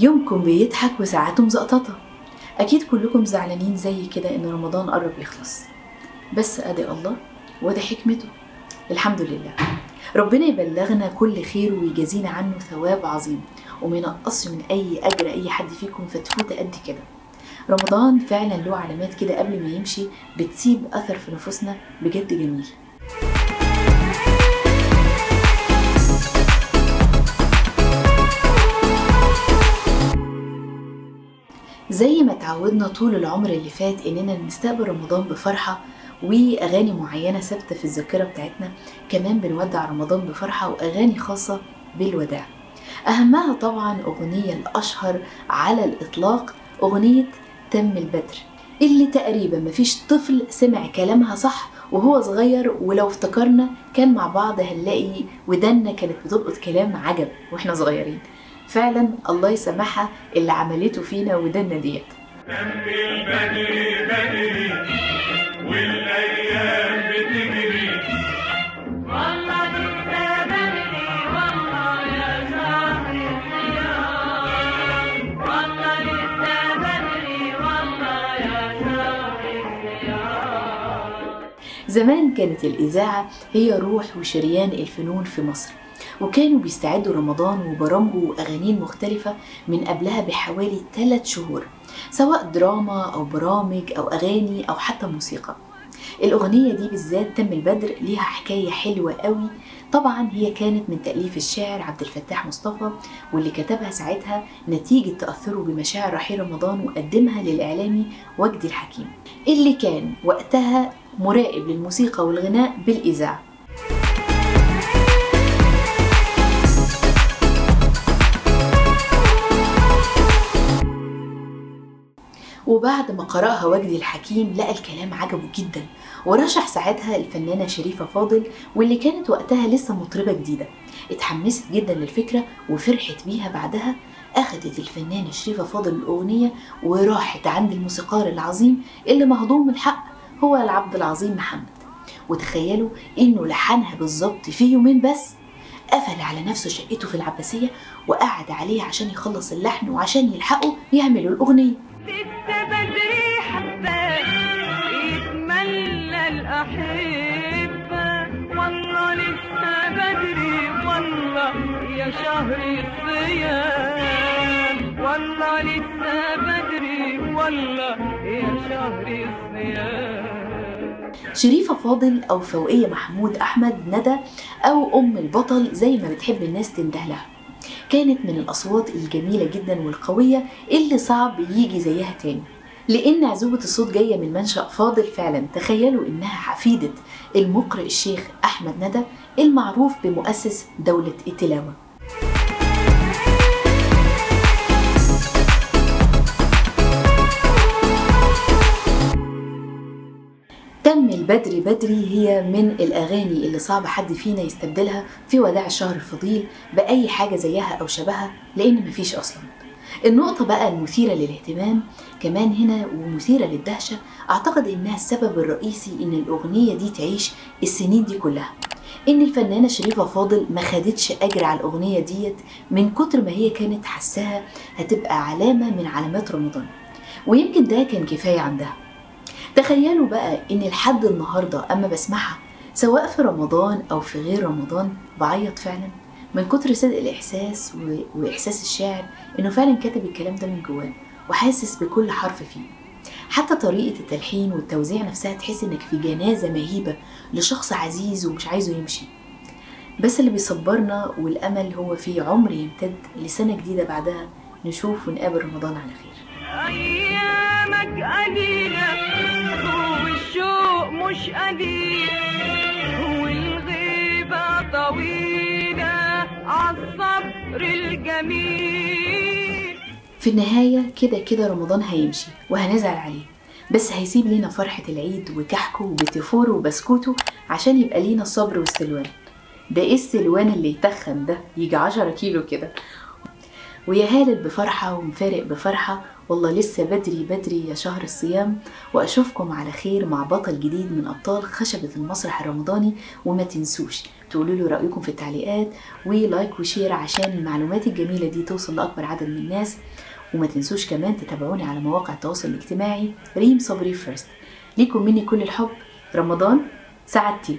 كلكم بيضحك وساعاته مزقططة أكيد كلكم زعلانين زي كده إن رمضان قرب يخلص. بس أدي الله وده حكمته. الحمد لله. ربنا يبلغنا كل خير ويجازينا عنه ثواب عظيم. وما ينقصش من أي أجر أي حد فيكم فتفوتة قد كده. رمضان فعلا له علامات كده قبل ما يمشي بتسيب أثر في نفوسنا بجد جميل. زي ما تعودنا طول العمر اللي فات إننا نستقبل رمضان بفرحة وأغاني معينة ثابتة في الذاكرة بتاعتنا كمان بنودع رمضان بفرحة وأغاني خاصة بالوداع. أهمها طبعا أغنية الأشهر على الإطلاق أغنية تم البدر اللي تقريبا مفيش طفل سمع كلامها صح وهو صغير ولو افتكرنا كان مع بعض هنلاقي ودنا كانت بتلقط كلام عجب وإحنا صغيرين. فعلا الله يسامحها اللي عملته فينا ودنا ديت. البدري بدري والايام بتجري والله بدري والله يا شهر والله بدري والله يا شهر زمان كانت الإذاعة هي روح وشريان الفنون في مصر. وكانوا بيستعدوا رمضان وبرامجه وأغانيه المختلفة من قبلها بحوالي ثلاث شهور سواء دراما أو برامج أو أغاني أو حتى موسيقى. الأغنية دي بالذات تم البدر ليها حكاية حلوة قوي. طبعا هي كانت من تأليف الشاعر عبد الفتاح مصطفى واللي كتبها ساعتها نتيجة تأثره بمشاعر رحيل رمضان وقدمها للإعلامي وجدي الحكيم اللي كان وقتها مراقب للموسيقى والغناء بالإذاعة. وبعد ما قرأها وجدي الحكيم لقى الكلام عجبه جدا ورشح ساعتها الفنانة شريفة فاضل واللي كانت وقتها لسه مطربة جديدة. اتحمست جدا للفكرة وفرحت بيها بعدها أخدت الفنانة شريفة فاضل الأغنية وراحت عند الموسيقار العظيم اللي مهضوم الحق هو العبد العظيم محمد. وتخيلوا إنه لحنها بالظبط في يومين بس. قفل على نفسه شقته في العباسية وقعد عليه عشان يخلص اللحن وعشان يلحقوا يعملوا الأغنية. شريفة فاضل أو فوقية محمود أحمد ندى أو أم البطل زي ما بتحب الناس تنده لها كانت من الأصوات الجميلة جدا والقوية اللي صعب يجي زيها تاني. لأن عزوبة الصوت جاية من منشأ فاضل فعلا. تخيلوا إنها حفيدة المقرئ الشيخ أحمد ندى المعروف بمؤسس دولة التلاوة تم البدري بدري هي من الأغاني اللي صعب حد فينا يستبدلها في وداع الشهر الفضيل بأي حاجة زيها أو شبهها لأن مفيش أصلا. النقطة بقى المثيرة للاهتمام كمان هنا ومثيرة للدهشة أعتقد إنها السبب الرئيسي إن الأغنية دي تعيش السنين دي كلها. إن الفنانة شريفة فاضل ما خدتش أجر على الأغنية ديت من كتر ما هي كانت حساها هتبقى علامة من علامات رمضان. ويمكن ده كان كفاية عندها. تخيلوا بقى إن لحد النهارده أما بسمعها سواء في رمضان أو في غير رمضان بعيط فعلا؟ من كتر صدق الإحساس و... وإحساس الشاعر إنه فعلا كاتب الكلام ده من جواه وحاسس بكل حرف فيه. حتى طريقة التلحين والتوزيع نفسها تحس إنك في جنازة مهيبة لشخص عزيز ومش عايزه يمشي. بس اللي بيصبرنا والأمل هو في عمر يمتد لسنة جديدة بعدها نشوف ونقابل رمضان على خير. أيامك قليلة مش قليل والغيبة طويلة عالصبر الجميل. في النهاية كده كده رمضان هيمشي وهنزعل عليه بس هيسيب لينا فرحة العيد وكحكه وبتفوره وبسكوته عشان يبقى لينا الصبر والسلوان ده إيه السلوان اللي يتخن ده؟ يجي عشرة كيلو كده. ويا هالل بفرحة ومفارق بفرحة والله لسه بدري بدري يا شهر الصيام وأشوفكم على خير مع بطل جديد من أبطال خشبة المسرح الرمضاني وما تنسوش تقولوا له رأيكم في التعليقات و like و share عشان المعلومات الجميلة دي توصل لأكبر عدد من الناس. وما تنسوش كمان تتابعوني على مواقع التواصل الاجتماعي ريم صبري first ليكم مني كل الحب رمضان سعادتي.